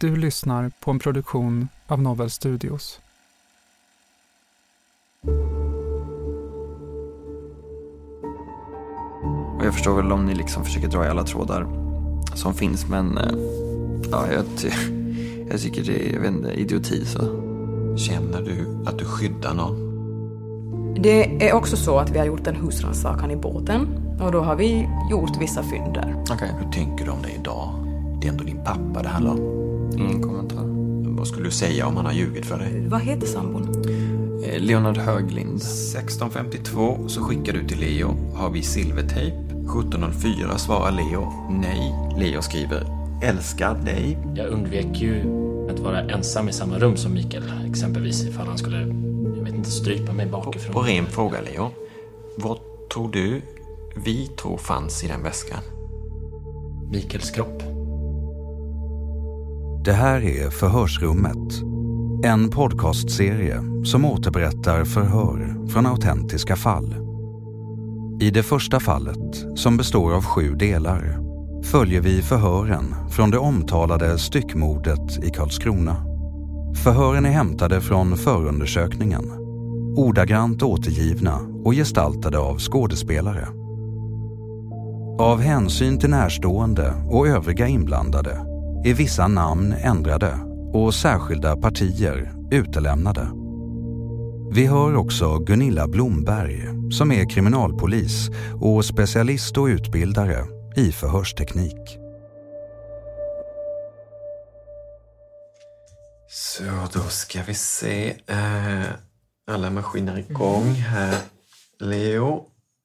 Du lyssnar på en produktion av Novel Studios. Och jag förstår väl om ni liksom försöker dra i alla trådar som finns, men eh, ja, jag, ty jag tycker det är jag vet inte, idioti. Så. Känner du att du skyddar någon? Det är också så att vi har gjort en husrannsakan i båten och då har vi gjort vissa fynd där. Okej, Hur tänker du om det idag? Det är ändå din pappa det handlar om. Ingen kommentar. Vad skulle du säga om han har ljugit för dig? Vad heter sambon? Eh, Leonard Höglind. 1652 så skickar du till Leo. Har vi silvertejp? 1704 svarar Leo nej. Leo skriver älskar dig. Jag undvek ju att vara ensam i samma rum som Mikael. Exempelvis ifall han skulle, jag vet inte, strypa mig bakifrån. På ren fråga Leo. Vad tror du vi tror fanns i den väskan? Mikaels kropp. Det här är Förhörsrummet. En podcastserie som återberättar förhör från autentiska fall. I det första fallet, som består av sju delar, följer vi förhören från det omtalade styckmordet i Karlskrona. Förhören är hämtade från förundersökningen, ordagrant återgivna och gestaltade av skådespelare. Av hänsyn till närstående och övriga inblandade är vissa namn ändrade och särskilda partier utelämnade. Vi hör också Gunilla Blomberg som är kriminalpolis och specialist och utbildare i förhörsteknik. Så då ska vi se. Eh, alla maskiner igång här. Leo,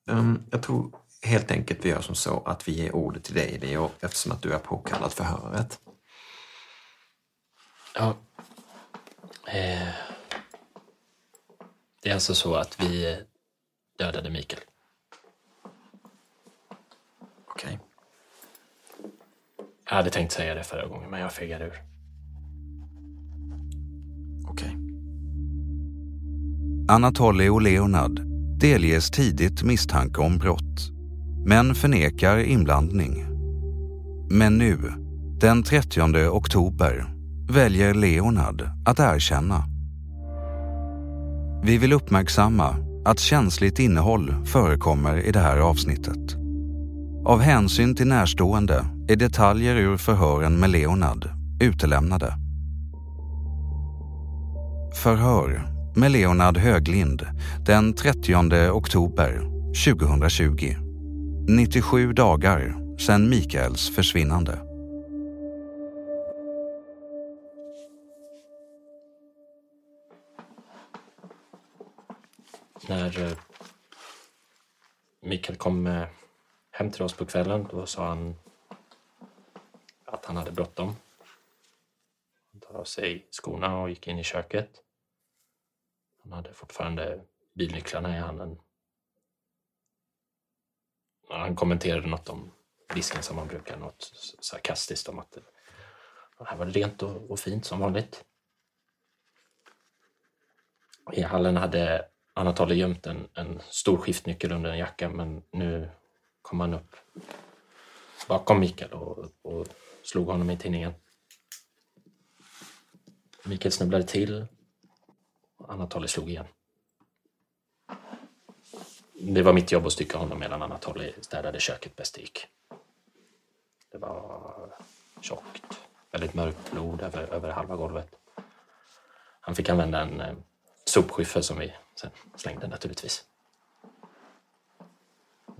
ehm, jag tror helt enkelt vi gör som så att vi ger ordet till dig Leo eftersom att du är påkallad förhöret. Ja. Eh, det är alltså så att vi dödade Mikael. Okej. Jag hade tänkt säga det förra gången, men jag fegade ur. Okej. Anatoly och Leonard delges tidigt misstanke om brott, men förnekar inblandning. Men nu, den 30 oktober, väljer Leonard att erkänna. Vi vill uppmärksamma att känsligt innehåll förekommer i det här avsnittet. Av hänsyn till närstående är detaljer ur förhören med Leonard utelämnade. Förhör med Leonard Höglind den 30 oktober 2020. 97 dagar sedan Mikaels försvinnande. När eh, Mikael kom eh, hem till oss på kvällen, då sa han att att han hade bråttom. Han tar av sig skorna och gick in i köket. Han hade fortfarande bilnycklarna i handen. Han kommenterade något om disken som han brukar, något sarkastiskt om att det här var rent och, och fint som vanligt. I hallen hade Anatoly gömt en, en stor skiftnyckel under en jacka men nu kom han upp bakom Mikael och, och slog honom i tinningen. Mikael snubblade till. och Anatoly slog igen. Det var mitt jobb att stycka honom medan Anatoly städade köket bäst det gick. Det var tjockt, väldigt mörkt blod över, över halva golvet. Han fick använda en eh, sopskyffel som vi sen slängde naturligtvis.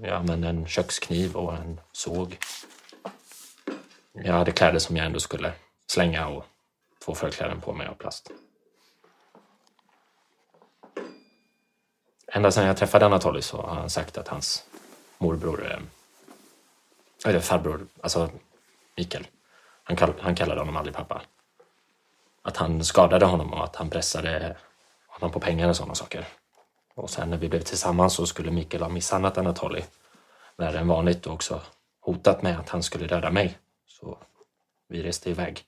Jag använde en kökskniv och en såg. Jag hade kläder som jag ändå skulle slänga och två förkläden på mig av plast. Ända sedan jag träffade Anatoly så har han sagt att hans morbror, eller farbror, alltså Mikael, han, kall, han kallade honom aldrig pappa. Att han skadade honom och att han pressade honom på pengar och sådana saker. Och sen när vi blev tillsammans så skulle Mikael ha misshandlat Anatoly värre än vanligt och också hotat med att han skulle döda mig. Så vi reste iväg.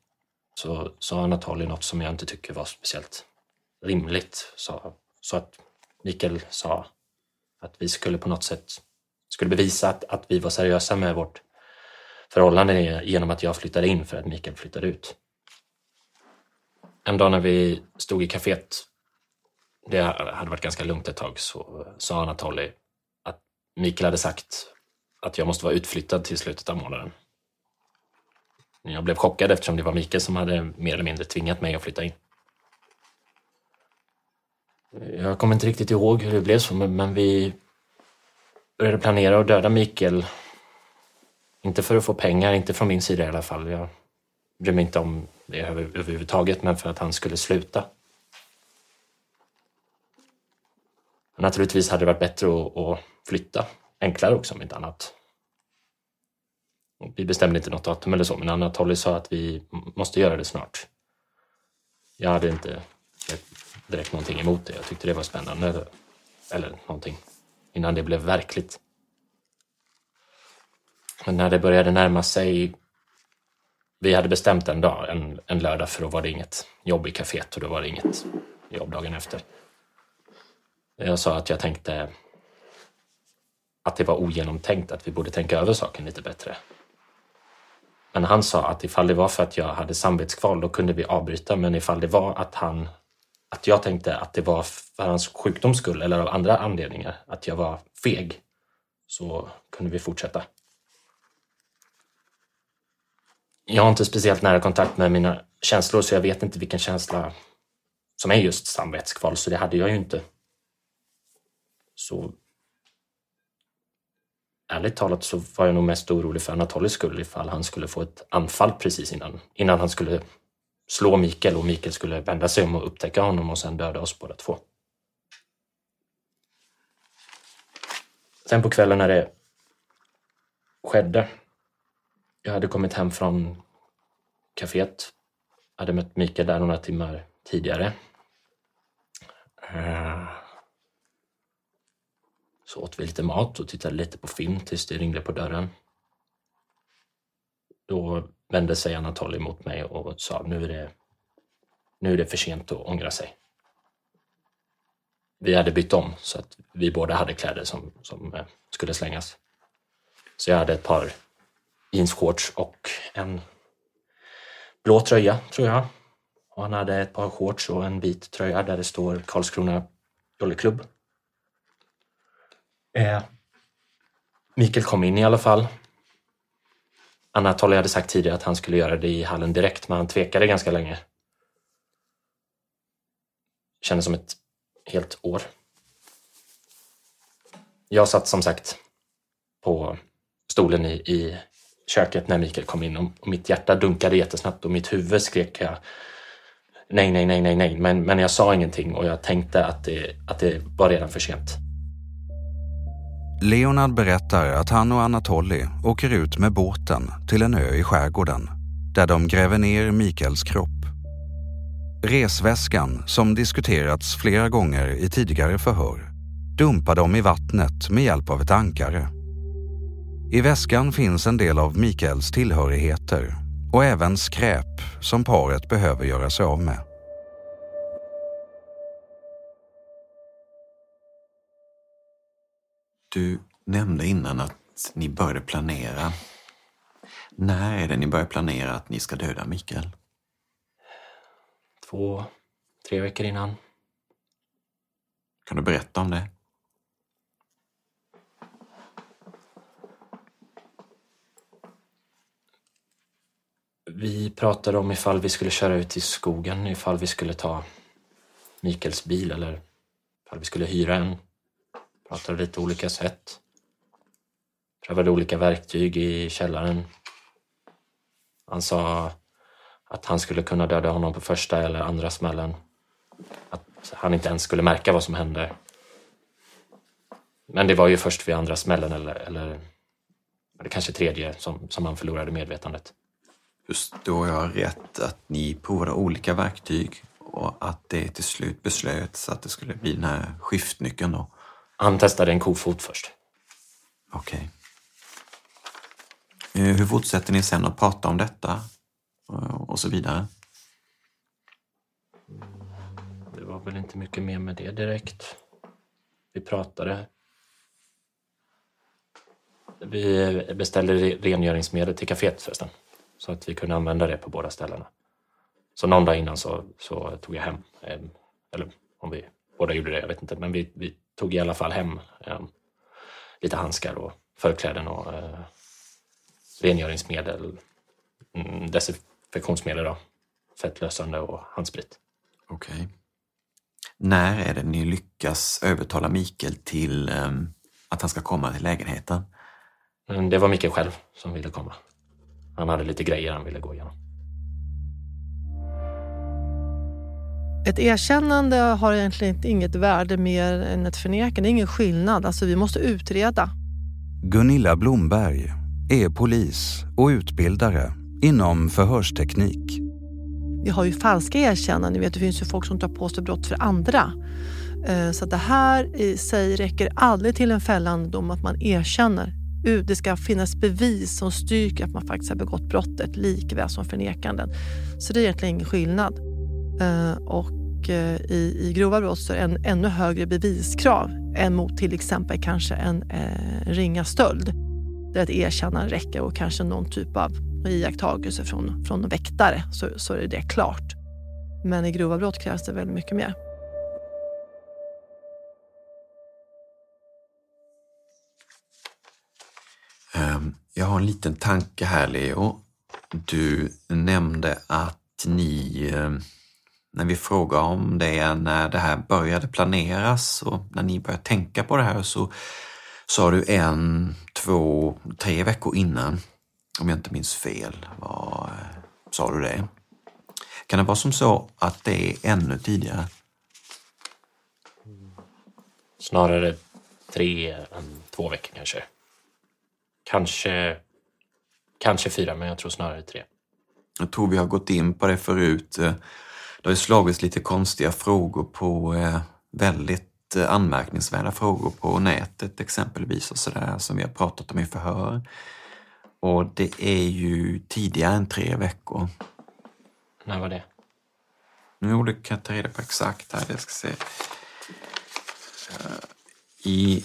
Så sa Anatoly något som jag inte tycker var speciellt rimligt. Så, så att Mikael sa att vi skulle på något sätt skulle bevisa att, att vi var seriösa med vårt förhållande genom att jag flyttade in för att Mikael flyttade ut. En dag när vi stod i kaféet, det hade varit ganska lugnt ett tag, så sa Anatoly att Mikael hade sagt att jag måste vara utflyttad till slutet av månaden. Jag blev chockad eftersom det var Mikael som hade mer eller mindre tvingat mig att flytta in. Jag kommer inte riktigt ihåg hur det blev så, men vi började planera att döda Mikael. Inte för att få pengar, inte från min sida i alla fall. Jag bryr mig inte om det överhuvudtaget, men för att han skulle sluta. Naturligtvis hade det varit bättre att, flytta. Enklare också om inte annat. Vi bestämde inte något datum eller så, men Anatoly sa att vi måste göra det snart. Jag hade inte direkt någonting emot det. Jag tyckte det var spännande. Eller någonting. Innan det blev verkligt. Men när det började närma sig vi hade bestämt en dag, en, en lördag, för då var det inget jobb i kaféet och då var det inget jobb dagen efter. Jag sa att jag tänkte att det var ogenomtänkt, att vi borde tänka över saken lite bättre. Men han sa att ifall det var för att jag hade samvetskval, då kunde vi avbryta. Men ifall det var att han att jag tänkte att det var för hans sjukdoms skull eller av andra anledningar, att jag var feg, så kunde vi fortsätta. Jag har inte speciellt nära kontakt med mina känslor så jag vet inte vilken känsla som är just samvetskval, så det hade jag ju inte. Så ärligt talat så var jag nog mest orolig för Anatolijs skull ifall han skulle få ett anfall precis innan, innan han skulle slå Mikael och Mikael skulle vända sig om och upptäcka honom och sen döda oss båda två. Sen på kvällen när det skedde, jag hade kommit hem från kaféet, hade mött Mikael där några timmar tidigare. Eh, så åt vi lite mat och tittade lite på film tills det ringde på dörren. Då vände sig Anatoly mot mig och sa nu är det, nu är det för sent att ångra sig. Vi hade bytt om så att vi båda hade kläder som, som eh, skulle slängas. Så jag hade ett par jeansshorts och en blå tröja, tror jag. Och han hade ett par shorts och en vit tröja där det står Karlskrona Jollyklubb. Eh, Mikael kom in i alla fall Anatoly hade sagt tidigare att han skulle göra det i hallen direkt, men han tvekade ganska länge. Kändes som ett helt år. Jag satt som sagt på stolen i, i köket när Mikael kom in och mitt hjärta dunkade jättesnabbt och mitt huvud skrek jag nej, nej, nej, nej, nej. Men, men jag sa ingenting och jag tänkte att det, att det var redan för sent. Leonard berättar att han och Anatoly åker ut med båten till en ö i skärgården. där de gräver ner Mikaels kropp. Resväskan, som diskuterats flera gånger i tidigare förhör, dumpar de i vattnet med hjälp av ett ankare. I väskan finns en del av Mikaels tillhörigheter och även skräp som paret behöver göra sig av med. Du nämnde innan att ni började planera. När är det ni börjar planera att ni ska döda Mikael? Två, tre veckor innan. Kan du berätta om det? Vi pratade om ifall vi skulle köra ut i skogen, ifall vi skulle ta Mikaels bil eller ifall vi skulle hyra en. Pratade lite olika sätt. Prövade olika verktyg i källaren. Han sa att han skulle kunna döda honom på första eller andra smällen. Att han inte ens skulle märka vad som hände. Men det var ju först vid andra smällen eller, eller, eller kanske tredje som, som han förlorade medvetandet. Förstår jag rätt att ni provade olika verktyg och att det till slut beslöts att det skulle bli den här skiftnyckeln då? Han testade en kofot först. Okej. Okay. Hur fortsätter ni sen att prata om detta och så vidare? Det var väl inte mycket mer med det direkt. Vi pratade. Vi beställde rengöringsmedel till kaféet förresten. Så att vi kunde använda det på båda ställena. Så någon dag innan så, så tog jag hem, eller om vi båda gjorde det, jag vet inte, men vi, vi tog i alla fall hem eh, lite handskar och förkläden och eh, rengöringsmedel, mm, desinfektionsmedel, då, fettlösande och handsprit. Okej. Okay. När är det ni lyckas övertala Mikael till eh, att han ska komma till lägenheten? Mm, det var Mikael själv som ville komma. Han hade lite grejer han ville gå igenom. Ett erkännande har egentligen inget värde mer än ett förnekande. Det är ingen skillnad. Alltså, vi måste utreda. Gunilla Blomberg är polis och utbildare inom förhörsteknik. Vi har ju falska erkännanden. Ni vet, det finns ju folk som tar på sig brott för andra. Eh, så det här i sig räcker aldrig till en fällande dom att man erkänner det ska finnas bevis som styrker att man faktiskt har begått brottet likväl som förnekanden. Så det är egentligen ingen skillnad. Eh, och eh, i, i grova brott så är det en ännu högre beviskrav än mot till exempel kanske en eh, ringa stöld. Där ett erkännande räcker och kanske någon typ av iakttagelse från, från väktare så, så är det klart. Men i grova brott krävs det väldigt mycket mer. Ehm, jag har en liten tanke här, Leo. Du nämnde att ni, ehm, när vi frågade om det, när det här började planeras och när ni började tänka på det här så sa du en, två, tre veckor innan, om jag inte minns fel, var, sa du det? Kan det vara som så att det är ännu tidigare? Snarare tre än två veckor kanske. Kanske, kanske fyra, men jag tror snarare tre. Jag tror vi har gått in på det förut. Det har ju slagits lite konstiga frågor på eh, väldigt eh, anmärkningsvärda frågor på nätet exempelvis och sådär som vi har pratat om i förhör. Och det är ju tidigare än tre veckor. När var det? Jo, det kan jag ta reda på exakt här. Jag ska se. Eh, I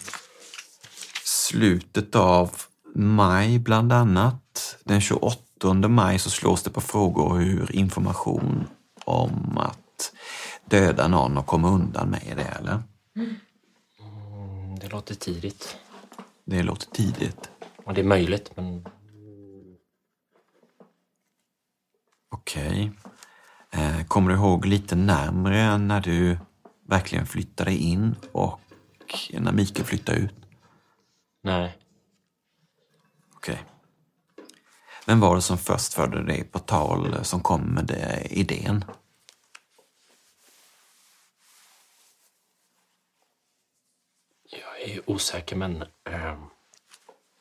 slutet av maj bland annat. Den 28 maj så slås det på frågor hur information om att döda någon och komma undan med det, eller? Mm, det låter tidigt. Det låter tidigt. Och det är möjligt, men... Okej. Okay. Eh, kommer du ihåg lite närmre när du verkligen flyttade in och när Mikael flyttade ut? Nej. Okej. Okay. Vem var det som först förde dig på tal, som kom med idén? Jag är osäker, men eh,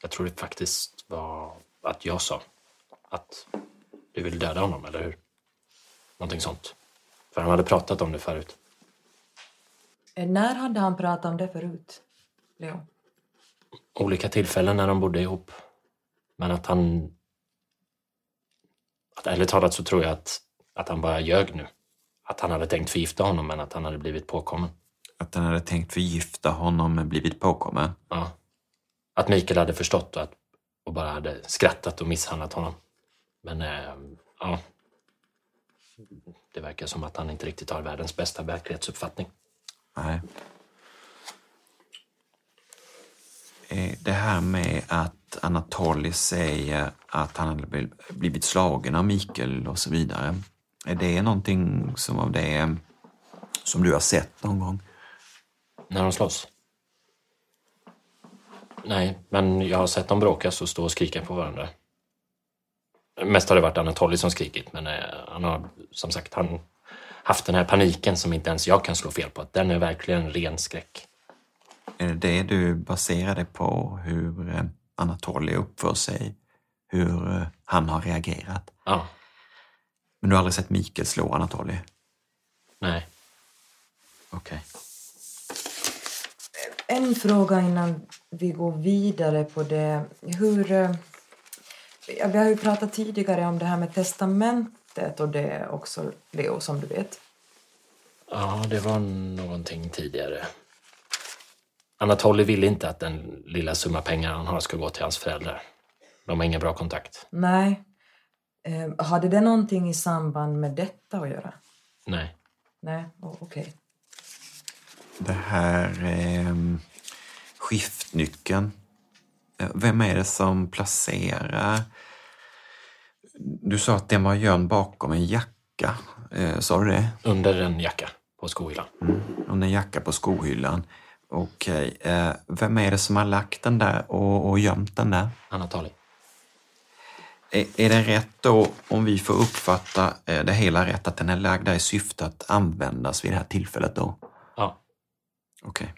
jag tror det faktiskt var att jag sa att Du vill döda honom, eller hur? Någonting sånt. För han hade pratat om det förut. Eh, När hade han pratat om det förut, Leo? Olika tillfällen när de bodde ihop. Men att han... Att ärligt talat så tror jag att, att han bara ljög nu. Att han hade tänkt förgifta honom men att han hade blivit påkommen. Att han hade tänkt förgifta honom men blivit påkommen? Ja. Att Mikael hade förstått och, att, och bara hade skrattat och misshandlat honom. Men eh, ja. Det verkar som att han inte riktigt har världens bästa verklighetsuppfattning. Nej. Eh, Det här med att Anatoly säger att han hade bl- blivit slagen av Mikael och så vidare. Är det någonting som av det som du har sett någon gång? När de slåss? Nej, men jag har sett dem bråkas och stå och skrika på varandra. Mest har det varit Anatoly som skrikit, men eh, han har som sagt han haft den här paniken som inte ens jag kan slå fel på. Den är verkligen ren skräck. Är det det du baserar det på, hur eh, Anatoly uppför sig? Hur eh, han har reagerat? Ja. Men du har aldrig sett Mikael slå Anatoly? Nej. Okej. En fråga innan vi går vidare på det. Hur... eh, ja, Vi har ju pratat tidigare om det här med testamentet och det också, Leo, som du vet. Ja, det var någonting tidigare. Anatoly ville inte att den lilla summa pengar han har ska gå till hans föräldrar. De har ingen bra kontakt. Nej. Eh, hade det någonting i samband med detta att göra? Nej. Nej, oh, okej. Det här eh, skiftnyckeln. Vem är det som placerar... Du sa att den var gömd bakom en jacka. Eh, sa du det? Under en jacka på skohyllan. Mm, under en jacka på skohyllan. Okej. Eh, vem är det som har lagt den där och, och gömt den där? Anatoly. Är, är det rätt då, om vi får uppfatta eh, det hela rätt, att den är lagd där i syfte att användas vid det här tillfället då? Okej.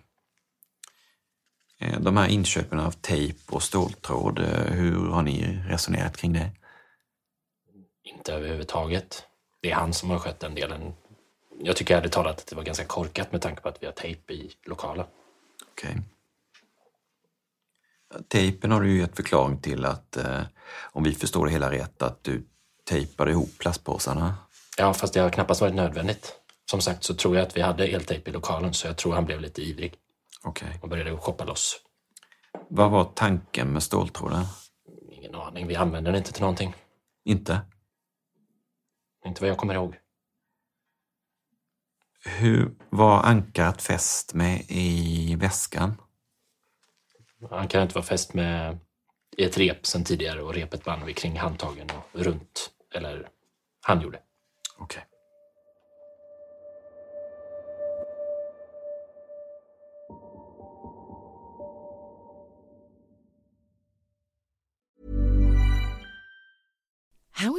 Eh, De här inköpen av tejp och ståltråd, eh, hur har ni resonerat kring det? Inte överhuvudtaget. Det är han som har skött den delen. Jag tycker ärligt talat att det var ganska korkat med tanke på att vi har tejp i lokalen. Okej. Tejpen har du ju gett förklaring till att, eh, om vi förstår det hela rätt, att du tejpade ihop plastpåsarna. Ja, fast det har knappast varit nödvändigt. Som sagt så tror jag att vi hade eltejp i lokalen så jag tror han blev lite ivrig Okej. och började shoppa loss. Vad var tanken med ståltråden? Ingen aning, vi använde den inte till någonting. Inte? Inte vad jag kommer ihåg. Hur var ankaret fäst med i väskan? Han kan inte vara fäst med i ett rep sen tidigare och repet band vi kring handtagen och runt. Eller han gjorde. Okej. How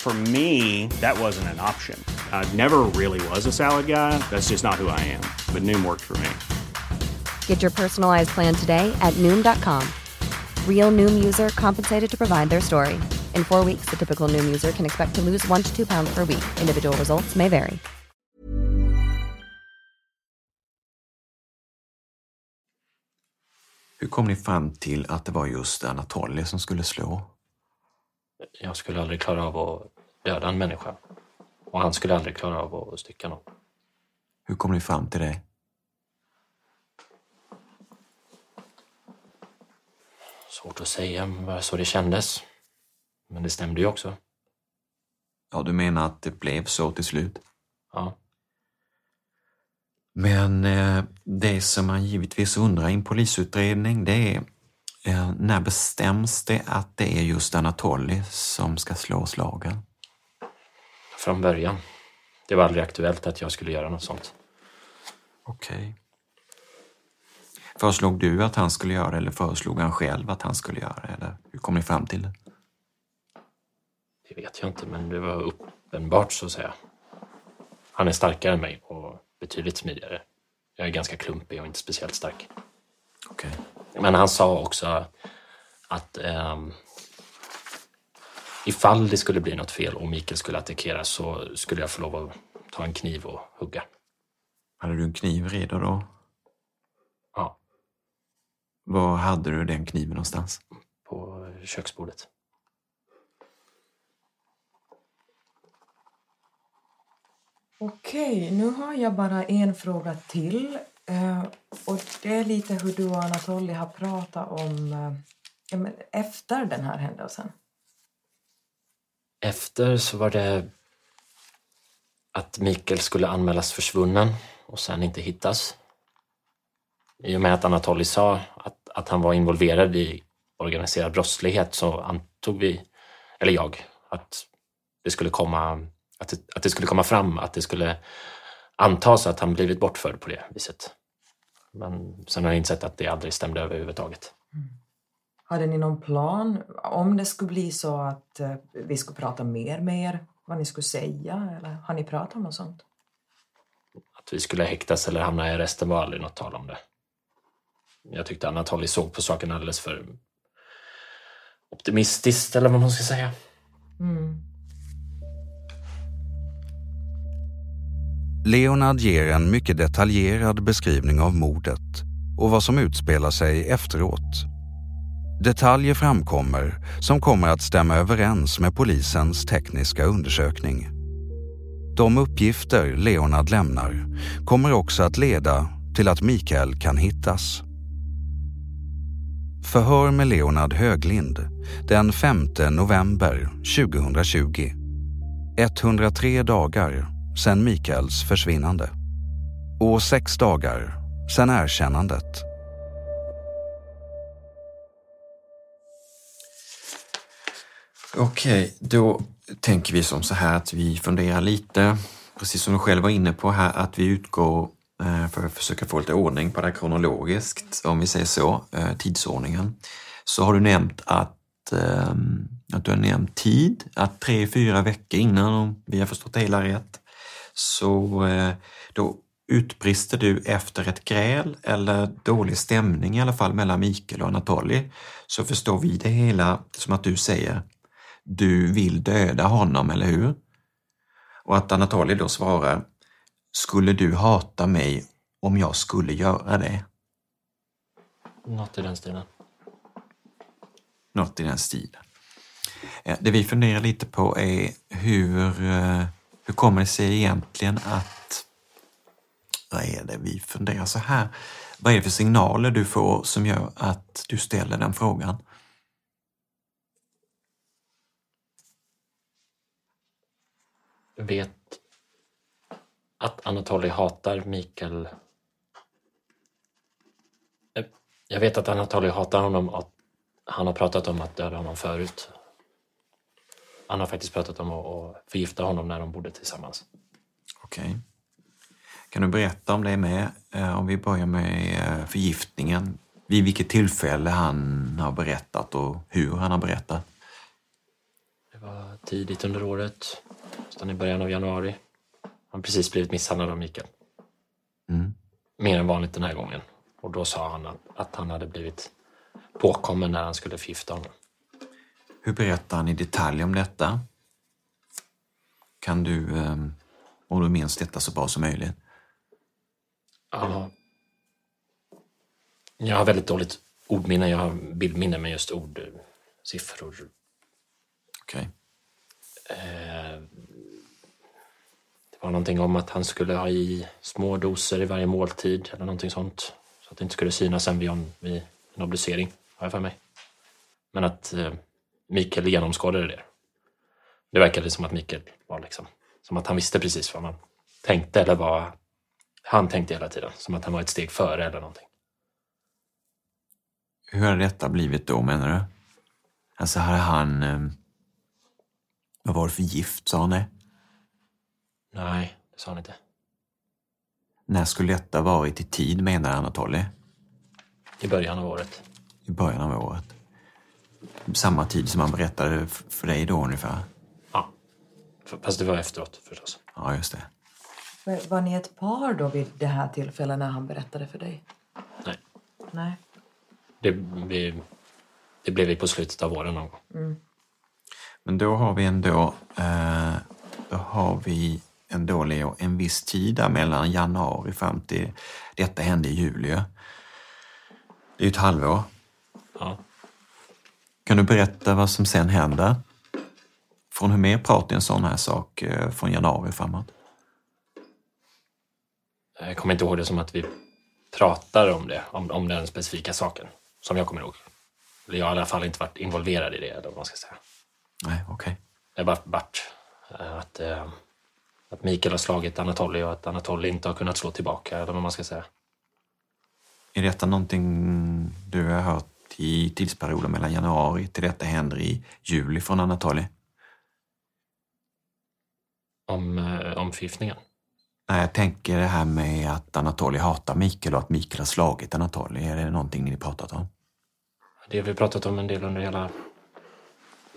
For me, that wasn't an option. I never really was a salad guy. That's just not who I am. But Noom worked for me. Get your personalized plan today at Noom.com. Real Noom user compensated to provide their story. In four weeks, the typical Noom user can expect to lose one to two pounds per week. Individual results may vary. How kom you fram till that it was just Anatoly going to slå? Jag skulle aldrig klara av att döda en människa. Och han skulle aldrig klara av att stycka någon. Hur kom ni fram till det? Svårt att säga, men bara så det kändes. Men det stämde ju också. Ja, du menar att det blev så till slut? Ja. Men eh, det som man givetvis undrar i en polisutredning det är eh, när bestäms det att det är just Anatoly som ska slå slagen? Från början. Det var aldrig aktuellt att jag skulle göra något sånt. Okej. Föreslog du att han skulle göra eller föreslog han själv att han skulle göra? Eller hur kom ni fram till det? Det vet jag inte, men det var uppenbart så att säga. Han är starkare än mig och betydligt smidigare. Jag är ganska klumpig och inte speciellt stark. Okej. Men han sa också att ehm, ifall det skulle bli något fel och Mikael skulle attackera så skulle jag få lov att ta en kniv och hugga. Hade du en kniv redo då? Ja. Var hade du den kniven någonstans? På köksbordet. Okej, nu har jag bara en fråga till. Eh, och det är lite hur du och Anatoly har pratat om eh, ja, men efter den här händelsen. Efter så var det att Mikael skulle anmälas försvunnen och sen inte hittas. I och med att Anatoly sa att, att han var involverad i organiserad brottslighet så antog vi, eller jag, att det skulle komma, att det, att det skulle komma fram, att det skulle antas att han blivit bortförd på det viset. Men sen har jag insett att det aldrig stämde överhuvudtaget. Hade ni någon plan om det skulle bli så att eh, vi skulle prata mer med er? Vad ni skulle säga? Eller har ni pratat om något sånt? Att vi skulle häktas eller hamna i arresten var aldrig något tal om det. Jag tyckte Anatoly såg på saken alldeles för optimistiskt, eller vad man ska säga. Mm. Leonard ger en mycket detaljerad beskrivning av mordet och vad som utspelar sig efteråt. Detaljer framkommer som kommer att stämma överens med polisens tekniska undersökning. De uppgifter Leonard lämnar kommer också att leda till att Mikael kan hittas. Förhör med Leonard Höglind den 5 november 2020. 103 dagar sedan Mikaels försvinnande. Och sex dagar sedan erkännandet. Okej, då tänker vi som så här att vi funderar lite, precis som du själv var inne på här, att vi utgår eh, för att försöka få lite ordning på det här kronologiskt, om vi säger så, eh, tidsordningen. Så har du nämnt att, ehm, att du har nämnt tid, att tre, fyra veckor innan, om vi har förstått det hela rätt, så då utbrister du efter ett gräl eller dålig stämning i alla fall mellan Mikael och Anatoly, så förstår vi det hela som att du säger du vill döda honom, eller hur? Och att Anatoly då svarar, skulle du hata mig om jag skulle göra det? Något i den stilen. Något i den stilen. Eh, Det vi funderar lite på är hur, eh, hur kommer det sig egentligen att, vad är det vi funderar så här, vad är det för signaler du får som gör att du ställer den frågan? vet att Anatoly hatar Mikael. Eh, jag vet att Anatoly hatar honom och att han har pratat om att döda honom förut. Han har faktiskt pratat om att förgifta honom när de bodde tillsammans. Okej. Kan du berätta om det med? Eh, Om vi börjar med eh, förgiftningen. Vid vilket tillfälle han har berättat och hur han har berättat? Det var tidigt under året, nästan i början av januari. Han har precis blivit misshandlad av Mikael. Mm. Mer än vanligt den här gången. Och då sa han att, att han hade blivit påkommen när han skulle förgifta honom. Hur berättar han i detalj om detta? Kan du, eh, om du minns detta så bra som möjligt? Ja. Jag har väldigt dåligt ordminne, jag har bildminne med just ord, siffror. Okej. Eh, det var någonting om att han skulle ha i små doser i varje måltid eller någonting sånt. Så att det inte skulle synas sen vid, en- vid en obducering, har jag för mig. Men att eh, Mikael genomskådade det. Det verkade som att Mikael var liksom, som att han visste precis vad man tänkte eller vad han tänkte hela tiden. Som att han var ett steg före eller någonting. Hur hade detta blivit då menar du? Alltså hade han... Eh, vad var det för gift sa han det? Nej, det sa han inte. När skulle detta varit i tid menar Anatoly? I början av året. I början av året. Samma tid som han berättade för dig då ungefär? Ja. Fast det var efteråt förstås. Ja, just det. Var, var ni ett par då vid det här tillfället när han berättade för dig? Nej. Nej. Det, vi, det blev vi på slutet av våren någon gång. Mm. Men då har vi ändå, eh, då har vi ändå Leo, en viss tid där mellan januari fram till detta hände i juli. ju. Det är ju ett halvår. Ja. Kan du berätta vad som sen händer? Från hur mer pratar en sån här sak eh, från januari framåt? Jag kommer inte ihåg det som att vi pratar om det, om, om den specifika saken. Som jag kommer ihåg. Eller Jag har i alla fall inte varit involverad i det, eller vad man ska säga. Nej, okej. Det har bara varit eh, att, eh, att Mikael har slagit Anatoly och att Anatoly inte har kunnat slå tillbaka, eller vad man ska säga. Är detta någonting du har hört i tidsperioden mellan januari till detta händer i juli från Anatoly? Om, eh. Nej, jag tänker det här med att Anatoly hatar Mikael och att Mikael har slagit Anatoly. Är det någonting ni pratat om? Det har vi pratat om en del under hela,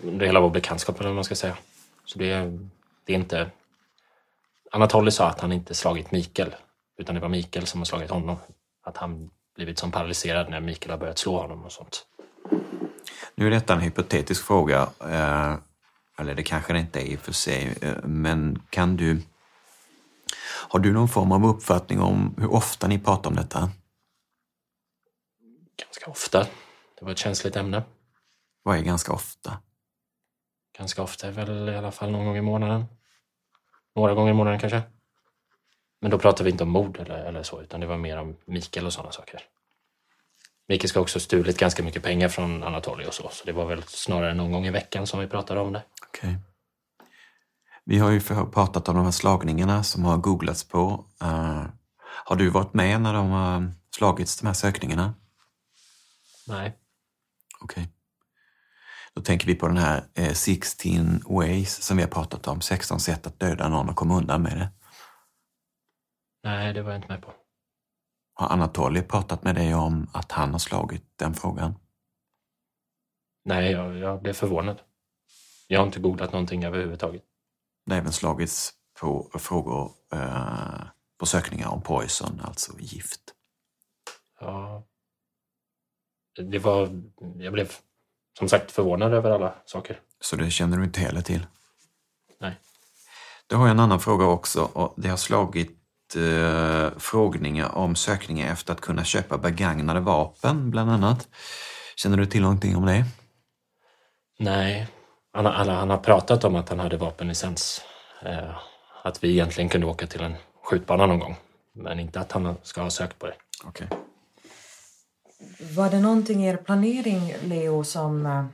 under hela vår bekantskap, eller vad man ska säga. Så det, är- det är inte... Anatoly sa att han inte slagit Mikael, utan det var Mikael som har slagit honom. Att han blivit som paralyserad när Mikael har börjat slå honom och sånt. Nu är detta en hypotetisk fråga, eh, eller det kanske det inte är i och för sig, eh, men kan du... Har du någon form av uppfattning om hur ofta ni pratar om detta? Ganska ofta. Det var ett känsligt ämne. Vad är ganska ofta? Ganska ofta är väl i alla fall någon gång i månaden. Några gånger i månaden kanske. Men då pratar vi inte om mord eller, eller så, utan det var mer om Mikael och sådana saker. Mikael ska också ha stulit ganska mycket pengar från Anatoly och så, så det var väl snarare någon gång i veckan som vi pratade om det. Okej. Vi har ju pratat om de här slagningarna som har googlats på. Eh, har du varit med när de har slagits, de här sökningarna? Nej. Okej. Då tänker vi på den här eh, 16 ways som vi har pratat om, 16 sätt att döda någon och komma undan med det. Nej, det var jag inte med på. Har Anatoly pratat med dig om att han har slagit den frågan? Nej, jag, jag blev förvånad. Jag har inte googlat någonting överhuvudtaget. Det har även slagits på frågor eh, på sökningar om poison, alltså gift. Ja. Det var... Jag blev som sagt förvånad över alla saker. Så det känner du inte heller till? Nej. Då har jag en annan fråga också. Och det har slagit eh, frågningar om sökningar efter att kunna köpa begagnade vapen, bland annat. Känner du till någonting om det? Nej, han, har- han, har- pratat om att han hade vapenlicens. Eh, att vi egentligen kunde åka till en skjutbana någon gång. Men inte att han ska ha sökt på det. Okej. Var det någonting i er planering, Leo, som, eh,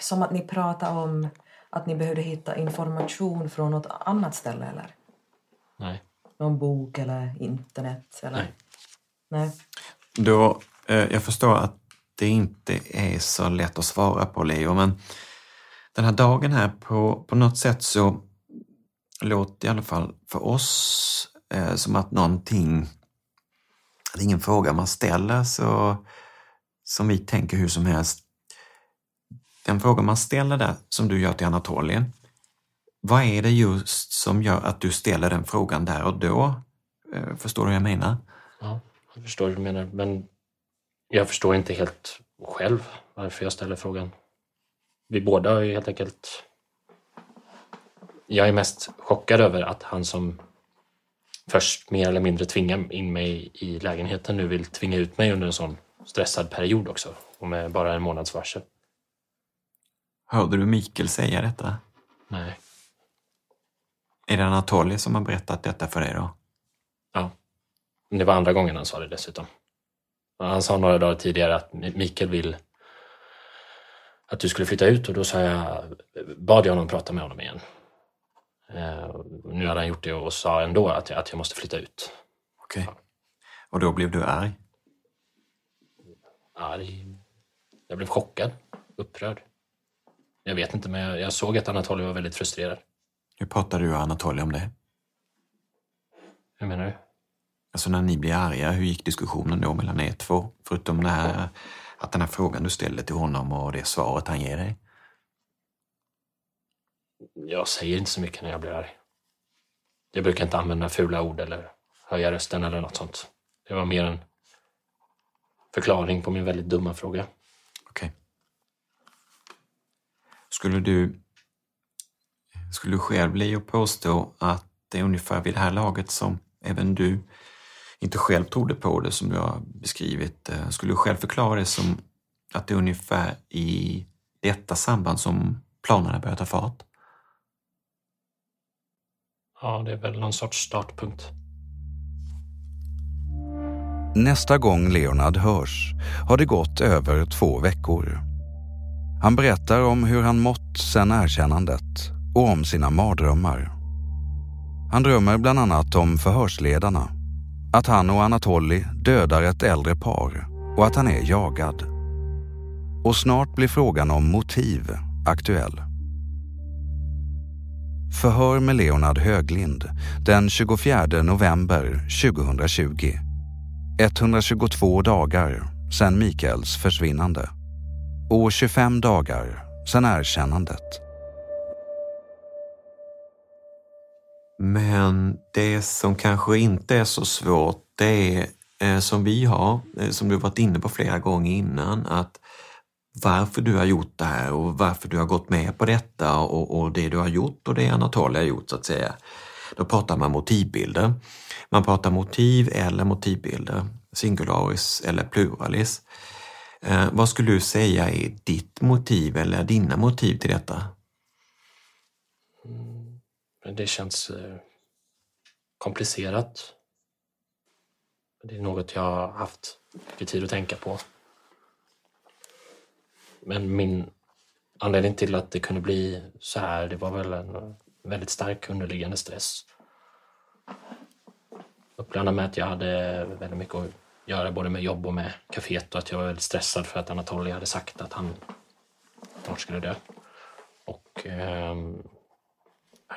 som att ni pratade om att ni behövde hitta information från något annat ställe, eller? Nej. Någon bok eller internet? Eller? Nej. Nej. Då, eh, jag förstår att det inte är så lätt att svara på, Leo, men den här dagen här, på, på något sätt så låter i alla fall för oss eh, som att någonting, det är ingen fråga man ställer så som vi tänker hur som helst. Den fråga man ställer där, som du gör till Anatolien, vad är det just som gör att du ställer den frågan där och då? Eh, Förstår du vad jag menar? Ja, jag förstår hur du menar. Men jag förstår inte helt själv varför jag ställer frågan. Vi båda är helt enkelt... Jag är mest chockad över att han som först mer eller mindre tvingar in mig i lägenheten nu vill tvinga ut mig under en sån stressad period också och med bara en månads varsel. Hörde du Mikael säga detta? Nej. Är det Anatoly som har berättat detta för dig då? Ja. Det var andra gången han sa det dessutom. Han sa några dagar tidigare att Mikael vill att du skulle flytta ut och då sa jag, bad jag honom prata med honom igen. Eh, nu hade han gjort det och sa ändå att jag, att jag måste flytta ut. Okej. Okay. Och då blev du arg? Arg? Jag blev chockad, upprörd. Jag vet inte, men jag, jag såg att Anatoly var väldigt frustrerad. Hur pratade du och Anatoly om det? Hur menar du? Alltså när ni blir arga, hur gick diskussionen då mellan er två? Förutom det här, att den här frågan du ställde till honom och det svaret han ger dig. Jag säger inte så mycket när jag blir arg. Jag brukar inte använda fula ord eller höja rösten eller något sånt. Det var mer en förklaring på min väldigt dumma fråga. Okej. Okay. Skulle du skulle du själv bli och påstå att det är ungefär vid det här laget som även du inte själv trodde på det som du har beskrivit. Eh, skulle du själv förklara det som att det är ungefär i detta samband som planerna börjar ta fart? Ja, det är väl någon sorts startpunkt. Nästa gång Leonard hörs har det gått över två veckor. Han berättar om hur han mått sedan erkännandet och om sina mardrömmar. Han drömmer bland annat om förhörsledarna, att han och Anatoly dödar ett äldre par och att han är jagad. Och snart blir frågan om motiv aktuell. Förhör med Leonard Höglind den 24 november 2020. 122 dagar sedan Mikaels försvinnande och 25 dagar sedan erkännandet. Men det som kanske inte är så svårt, det är eh, som vi har, eh, som du varit inne på flera gånger innan, att varför du har gjort det här och varför du har gått med på detta och, och det du har gjort och det Anatolia har gjort så att säga. Då pratar man motivbilder. Man pratar motiv eller motivbilder, singularis eller pluralis. Eh, vad skulle du säga är ditt motiv eller dina motiv till detta? Men det känns eh, komplicerat. Det är något jag har haft mycket tid att tänka på. Men min anledning till att det kunde bli så här, det var väl en väldigt stark underliggande stress. Uppblandat med att jag hade väldigt mycket att göra både med jobb och med kaféet och att jag var väldigt stressad för att Anatoly hade sagt att han snart skulle dö. Och eh,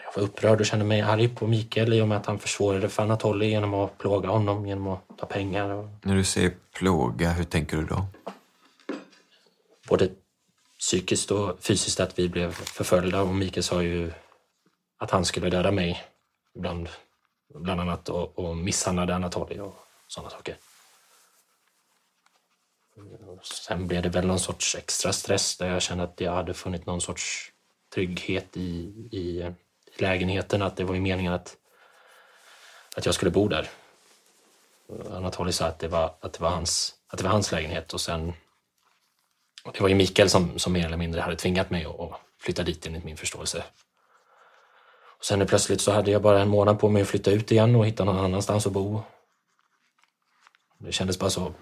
jag var upprörd och kände mig arg på Mikael i och med att han försvårade för Anatoly genom att plåga honom genom att ta pengar. Och... När du säger plåga, hur tänker du då? Både psykiskt och fysiskt att vi blev förföljda och Mikael sa ju att han skulle döda mig bland, bland annat och, och misshandlade Anatoly och sådana saker. Sen blev det väl någon sorts extra stress där jag kände att jag hade funnit någon sorts trygghet i, i lägenheten att det var ju meningen att, att jag skulle bo där. Anatoly sa att det var, att det var, hans, att det var hans lägenhet och sen det var ju Mikael som, som mer eller mindre hade tvingat mig att flytta dit enligt min förståelse. Och sen plötsligt så hade jag bara en månad på mig att flytta ut igen och hitta någon annanstans att bo. Det kändes bara så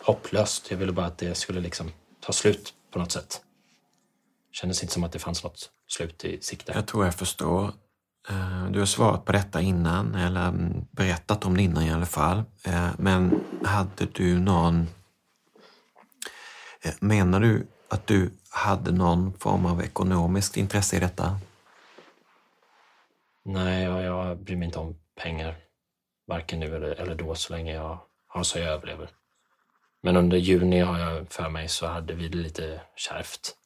hopplöst. Jag ville bara att det skulle liksom ta slut på något sätt. Kändes inte som att det fanns något slut i sikte. Jag tror jag förstår. Eh, du har svarat på detta innan, eller berättat om det innan i alla fall. Eh, men hade du någon... Eh, menar du att du hade någon form av ekonomiskt intresse i detta? Nej, jag, jag bryr mig inte om pengar. Varken nu eller, eller då, så länge jag har så jag överlever. Men under juni har jag för mig så hade vi det lite kärvt.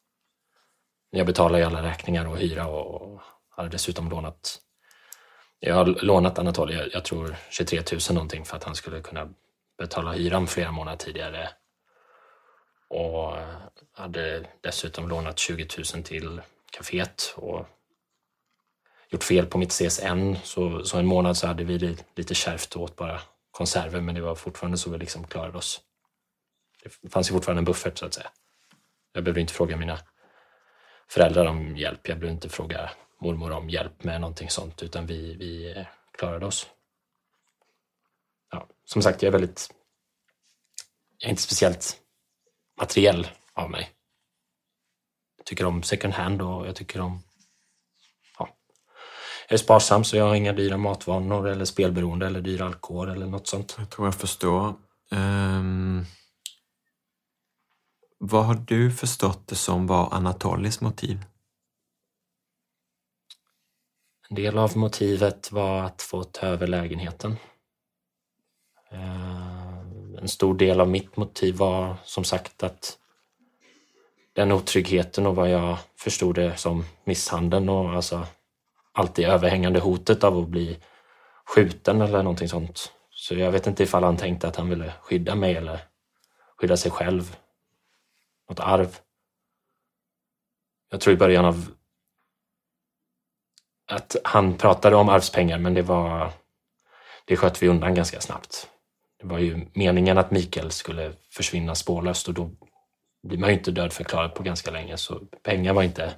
Jag betalar ju alla räkningar och hyra och hade dessutom lånat jag har lånat Anatoly, jag, jag tror 23 000 någonting för att han skulle kunna betala hyran flera månader tidigare. Och hade dessutom lånat 20 000 till kaféet och gjort fel på mitt CSN. Så, så en månad så hade vi det lite kärvt och åt bara konserver men det var fortfarande så vi liksom klarade oss. Det fanns ju fortfarande en buffert så att säga. Jag behövde inte fråga mina föräldrar om hjälp. Jag behövde inte fråga mormor om hjälp med någonting sånt, utan vi, vi klarade oss. Ja, som sagt, jag är väldigt... Jag är inte speciellt materiell av mig. Jag tycker om second hand och jag tycker om... Ja. Jag är sparsam så jag har inga dyra matvanor eller spelberoende eller dyr alkohol eller något sånt. Jag tror jag förstår. Um, vad har du förstått det som var Anatolis motiv? En del av motivet var att få ta över lägenheten. Eh, en stor del av mitt motiv var som sagt att den otryggheten och vad jag förstod det som misshandeln och alltså alltid överhängande hotet av att bli skjuten eller någonting sånt. Så jag vet inte ifall han tänkte att han ville skydda mig eller skydda sig själv. Något arv. Jag tror i början av att han pratade om arvspengar men det var det sköt vi undan ganska snabbt. Det var ju meningen att Mikael skulle försvinna spårlöst och då blir man ju inte dödförklarad på ganska länge så pengar var inte,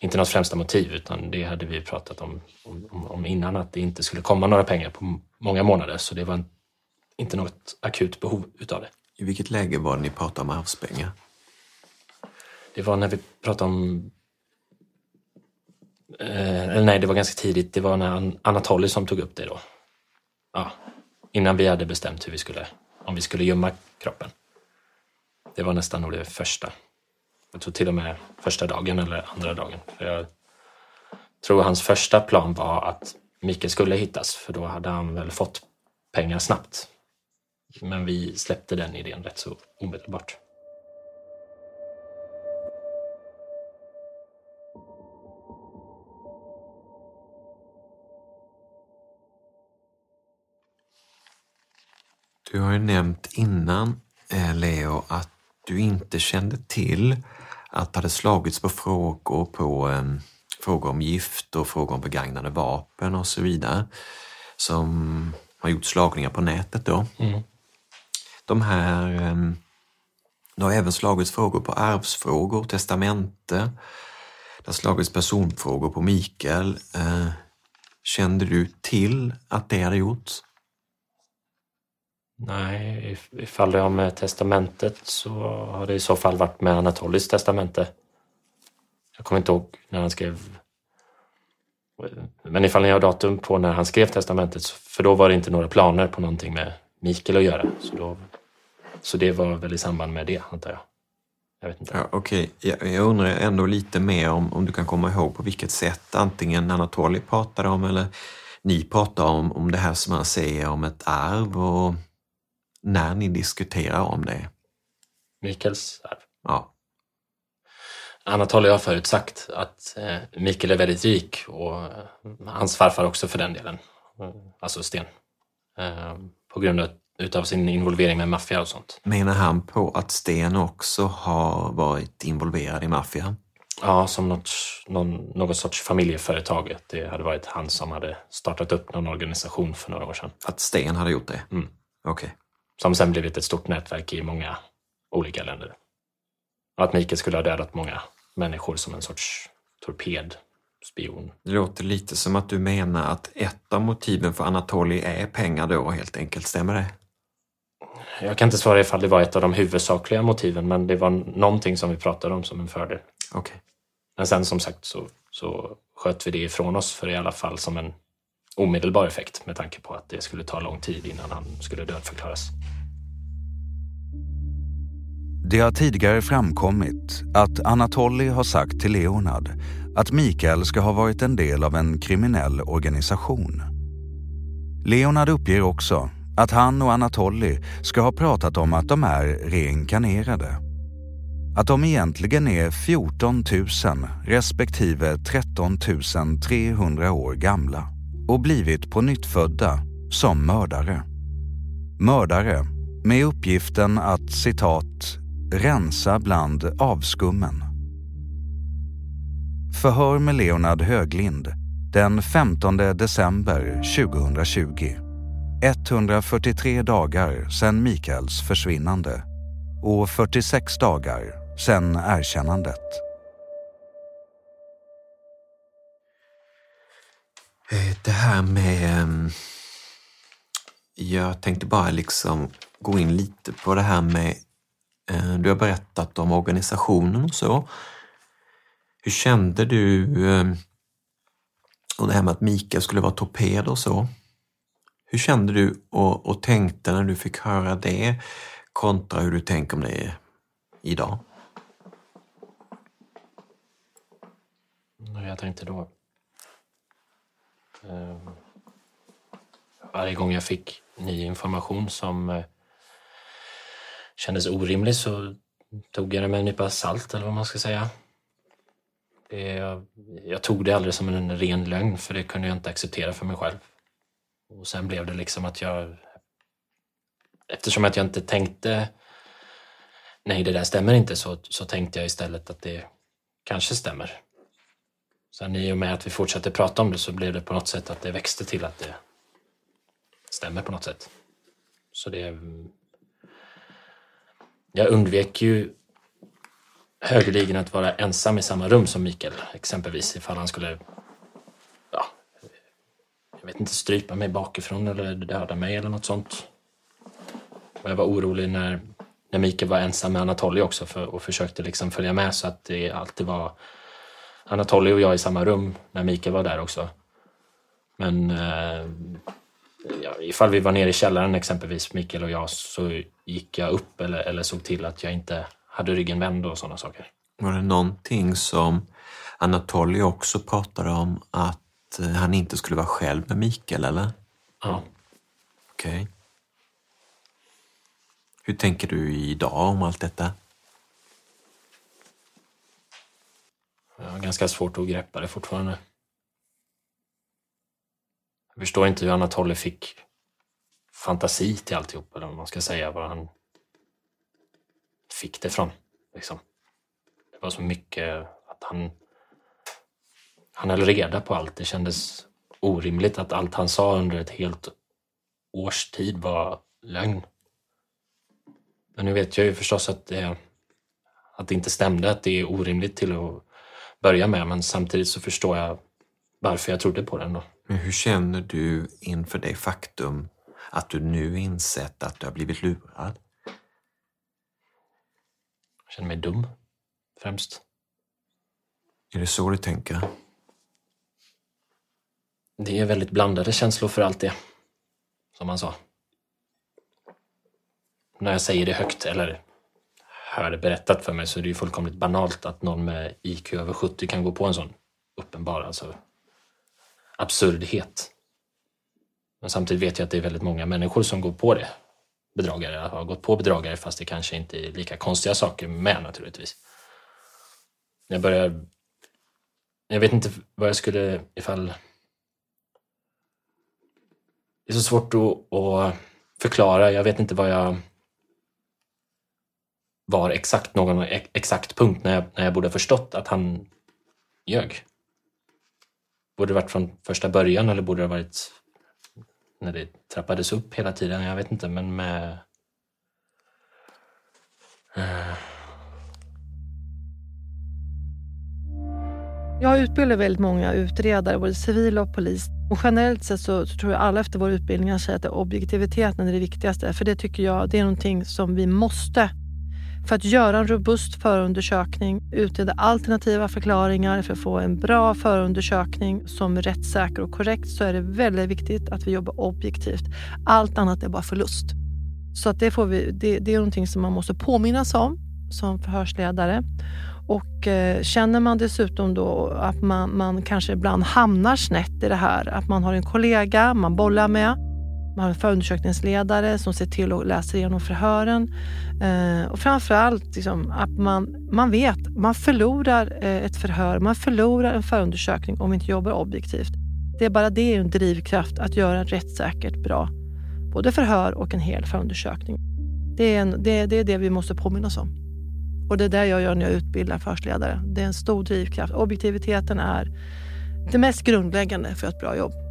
inte något främsta motiv utan det hade vi pratat om, om, om innan att det inte skulle komma några pengar på många månader så det var inte något akut behov utav det. I vilket läge var det ni pratade om arvspengar? Det var när vi pratade om Eh, eller nej, det var ganska tidigt. Det var när Anatoly som tog upp det då. Ja, innan vi hade bestämt hur vi skulle, om vi skulle gömma kroppen. Det var nästan nog det första. Jag tror till och med första dagen eller andra dagen. För jag tror hans första plan var att Mikael skulle hittas, för då hade han väl fått pengar snabbt. Men vi släppte den idén rätt så omedelbart. Du har ju nämnt innan, eh, Leo, att du inte kände till att det hade slagits på frågor, på um, frågor om gift och frågor om begagnade vapen och så vidare, som har gjort slagningar på nätet då. Mm. De här, um, det har även slagits frågor på arvsfrågor, testamente, det har slagits personfrågor på Mikael. Uh, kände du till att det hade gjorts? Nej, ifall det har med testamentet så har det i så fall varit med Anatolis testamente. Jag kommer inte ihåg när han skrev... Men ifall ni har datum på när han skrev testamentet, för då var det inte några planer på någonting med Mikael att göra. Så, då, så det var väl i samband med det, antar jag. Jag vet inte. Ja, Okej, okay. jag, jag, undrar ändå lite mer om, om du kan komma ihåg på vilket sätt antingen Anatoli pratade om eller ni pratade om, om det här som han säger om ett arv och när ni diskuterar om det? Mikaels arv? Ja. Anatoly har förut sagt att eh, Mikael är väldigt rik och eh, hans farfar också för den delen, alltså Sten. Eh, på grund av utav sin involvering med maffia och sånt. Menar han på att Sten också har varit involverad i maffian? Ja, som något, någon, något sorts familjeföretag. Det hade varit han som hade startat upp någon organisation för några år sedan. Att Sten hade gjort det? Mm. Okej. Okay som sen blivit ett stort nätverk i många olika länder. Och att Mikael skulle ha dödat många människor som en sorts torped, spion. Det låter lite som att du menar att ett av motiven för Anatoly är pengar då helt enkelt, stämmer det? Jag kan inte svara ifall det var ett av de huvudsakliga motiven, men det var någonting som vi pratade om som en fördel. Okay. Men sen som sagt så, så sköt vi det ifrån oss för i alla fall som en omedelbar effekt med tanke på att det skulle ta lång tid innan han skulle dödförklaras. Det har tidigare framkommit att Anatoly har sagt till Leonard att Mikael ska ha varit en del av en kriminell organisation. Leonard uppger också att han och Anatoly ska ha pratat om att de är reinkarnerade. Att de egentligen är 14 000 respektive 13 300 år gamla och blivit på nyttfödda som mördare. Mördare med uppgiften att citat rensa bland avskummen. Förhör med Leonard Höglind den 15 december 2020. 143 dagar sedan Mikaels försvinnande. och 46 dagar sedan erkännandet. Eh, det här med... Ehm, jag tänkte bara liksom gå in lite på det här med... Eh, du har berättat om organisationen och så. Hur kände du... Ehm, och det här med att Mikael skulle vara torped och så. Hur kände du och, och tänkte när du fick höra det kontra hur du tänker om det idag? Jag tänkte då? Ehm, varje gång jag fick ny information som eh, kändes orimlig så tog jag det med en nypa salt eller vad man ska säga. Det, jag, jag tog det aldrig som en ren lögn för det kunde jag inte acceptera för mig själv. Och sen blev det liksom att jag... Eftersom att jag inte tänkte nej det där stämmer inte så, så tänkte jag istället att det kanske stämmer. Sen i och med att vi fortsatte prata om det så blev det på något sätt att det växte till att det stämmer på något sätt. Så det... Jag undvek ju högeligen att vara ensam i samma rum som Mikael, exempelvis ifall han skulle, ja, jag vet inte, strypa mig bakifrån eller döda mig eller något sånt. Och jag var orolig när, när Mikael var ensam med Anatoly också för, och försökte liksom följa med så att det alltid var Anatoly och jag i samma rum när Mikael var där också. Men eh, ja, ifall vi var nere i källaren exempelvis, Mikael och jag, så gick jag upp eller, eller såg till att jag inte hade ryggen vänd och sådana saker. Var det någonting som Anatoly också pratade om att eh, han inte skulle vara själv med Mikael, eller? Ja. Okej. Hur tänker du idag om allt detta? Jag har ganska svårt att greppa det fortfarande. Jag förstår inte hur Anatoly fick fantasi till alltihop, eller vad man ska säga, var han fick det från. Liksom. Det var så mycket att han... Han höll reda på allt. Det kändes orimligt att allt han sa under ett helt års tid var lögn. Men nu vet jag ju förstås att det, att det inte stämde, att det är orimligt till att börja med, men samtidigt så förstår jag varför jag trodde på den då. Men hur känner du inför det faktum att du nu insett att du har blivit lurad? Jag känner mig dum, främst. Är det så du tänker? Det är väldigt blandade känslor för allt det, som han sa. När jag säger det högt, eller hör det berättat för mig, så är det ju fullkomligt banalt att någon med IQ över 70 kan gå på en sån uppenbar, alltså absurdhet. Men samtidigt vet jag att det är väldigt många människor som går på det. Bedragare har gått på bedragare fast det kanske inte är lika konstiga saker med naturligtvis. Jag börjar... Jag vet inte vad jag skulle ifall... Det är så svårt att, att förklara. Jag vet inte vad jag var exakt någon exakt punkt när jag, när jag borde ha förstått att han ljög. Borde det varit från första början eller borde det ha varit när det trappades upp hela tiden? Jag vet inte, men med... Eh. Jag utbildar väldigt många utredare, både civila och polis. Och generellt sett så, så tror jag alla efter våra utbildningar säger att objektiviteten är det viktigaste. För det tycker jag det är någonting som vi måste för att göra en robust förundersökning, utreda alternativa förklaringar för att få en bra förundersökning som är rättssäker och korrekt så är det väldigt viktigt att vi jobbar objektivt. Allt annat är bara förlust. Så att det, får vi, det, det är någonting som man måste påminnas om som förhörsledare. Och eh, känner man dessutom då att man, man kanske ibland hamnar snett i det här, att man har en kollega man bollar med, man har en förundersökningsledare som ser till att läsa igenom förhören. Eh, och framförallt liksom, att man, man vet, man förlorar eh, ett förhör, man förlorar en förundersökning om vi inte jobbar objektivt. Det är bara det är en drivkraft att göra rättssäkert bra. Både förhör och en hel förundersökning. Det är, en, det, det är det vi måste påminnas om. Och det är det jag gör när jag utbildar förhörsledare. Det är en stor drivkraft. Objektiviteten är det mest grundläggande för ett bra jobb.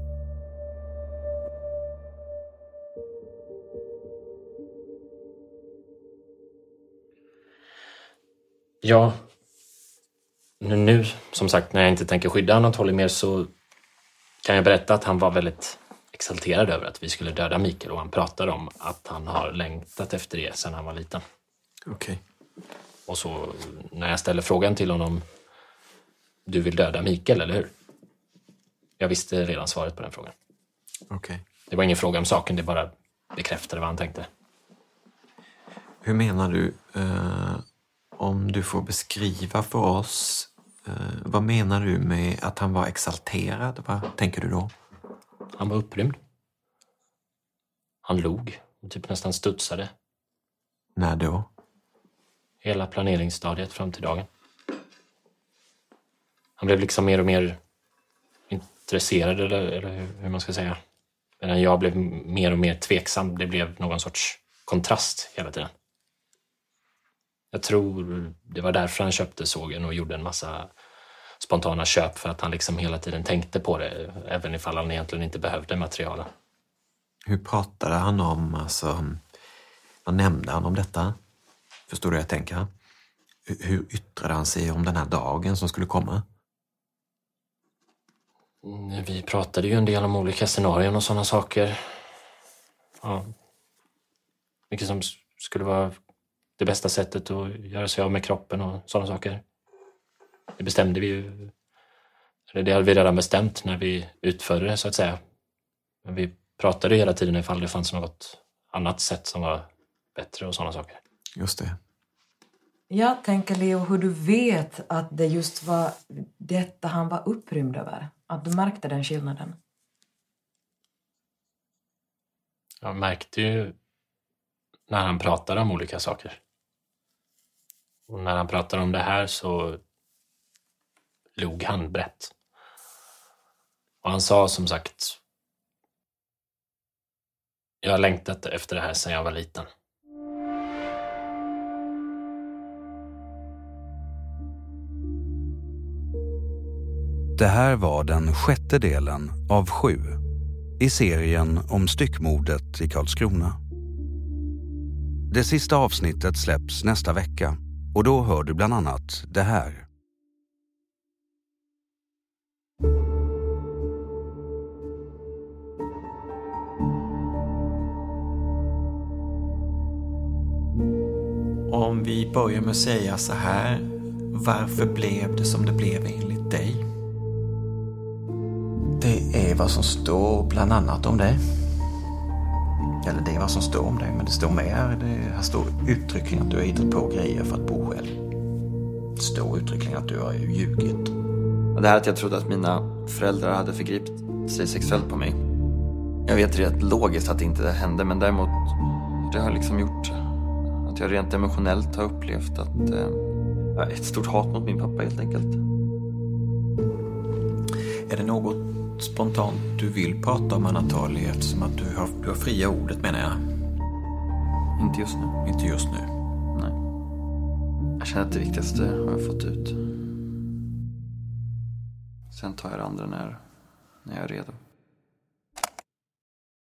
Ja. Nu, nu, som sagt, när jag inte tänker skydda Anatoly mer så kan jag berätta att han var väldigt exalterad över att vi skulle döda Mikael och han pratade om att han har längtat efter det sedan han var liten. Okej. Och så när jag ställer frågan till honom, du vill döda Mikael, eller hur? Jag visste redan svaret på den frågan. Okej. Det var ingen fråga om saken, det bara bekräftade vad han tänkte. Hur menar du, eh, om du får beskriva för oss, eh, vad menar du med att han var exalterad? Vad tänker du då? Han var upprymd. Han log och typ nästan studsade När då? hela planeringsstadiet fram till dagen. Han blev liksom mer och mer intresserad, eller, eller hur- hur man ska säga. Medan jag blev mer och mer tveksam. Det blev någon sorts kontrast hela tiden. Jag tror det var därför han köpte sågen och gjorde en massa spontana köp för att han liksom hela tiden tänkte på det, även ifall han egentligen inte behövde materialen. Hur pratade han om, alltså, vad nämnde han om detta? Förstår du vad jag tänker? Hur, hur yttrade han sig om den här dagen som skulle komma? Mm, Vi pratade ju en del om olika scenarion och sådana saker. Ja. Vilket som skulle vara det bästa sättet att göra sig av med kroppen och sådana saker. Det bestämde vi ju. Eller det hade vi redan bestämt när vi utförde det så att säga. Men vi pratade hela tiden ifall det fanns något annat sätt som var bättre och sådana saker. Just det. Jag tänker Leo, hur du vet att det just var detta han var upprymd över. Att du märkte den skillnaden. Jag märkte ju när han pratade om olika saker. Och när han pratade om det här så log han brett. Och han sa som sagt Jag har längtat efter det här sedan jag var liten. Det här var den sjätte delen av sju i serien om styckmordet i Karlskrona. Det sista avsnittet släpps nästa vecka och då hör du bland annat det här. Om vi börjar med att säga så här. Varför blev det som det blev enligt dig? Det är vad som står bland annat om dig. Eller det är vad som står om dig, men det står mer. Det här står uttryckligen att du har hittat på grejer för att bo själv. Det står uttryckligen att du har ljugit. Det här att jag trodde att mina föräldrar hade förgripit sig sexuellt på mig. Jag vet rätt logiskt att det inte hände men däremot det har liksom gjort att jag rent emotionellt har upplevt att eh, ett stort hat mot min pappa helt enkelt. Är det något spontant du vill prata om Anatoly eftersom att du har, du har fria ordet menar jag? Inte just nu. Inte just nu. Nej. Jag känner att det viktigaste har jag fått ut. Sen tar jag det andra när, när jag är redo.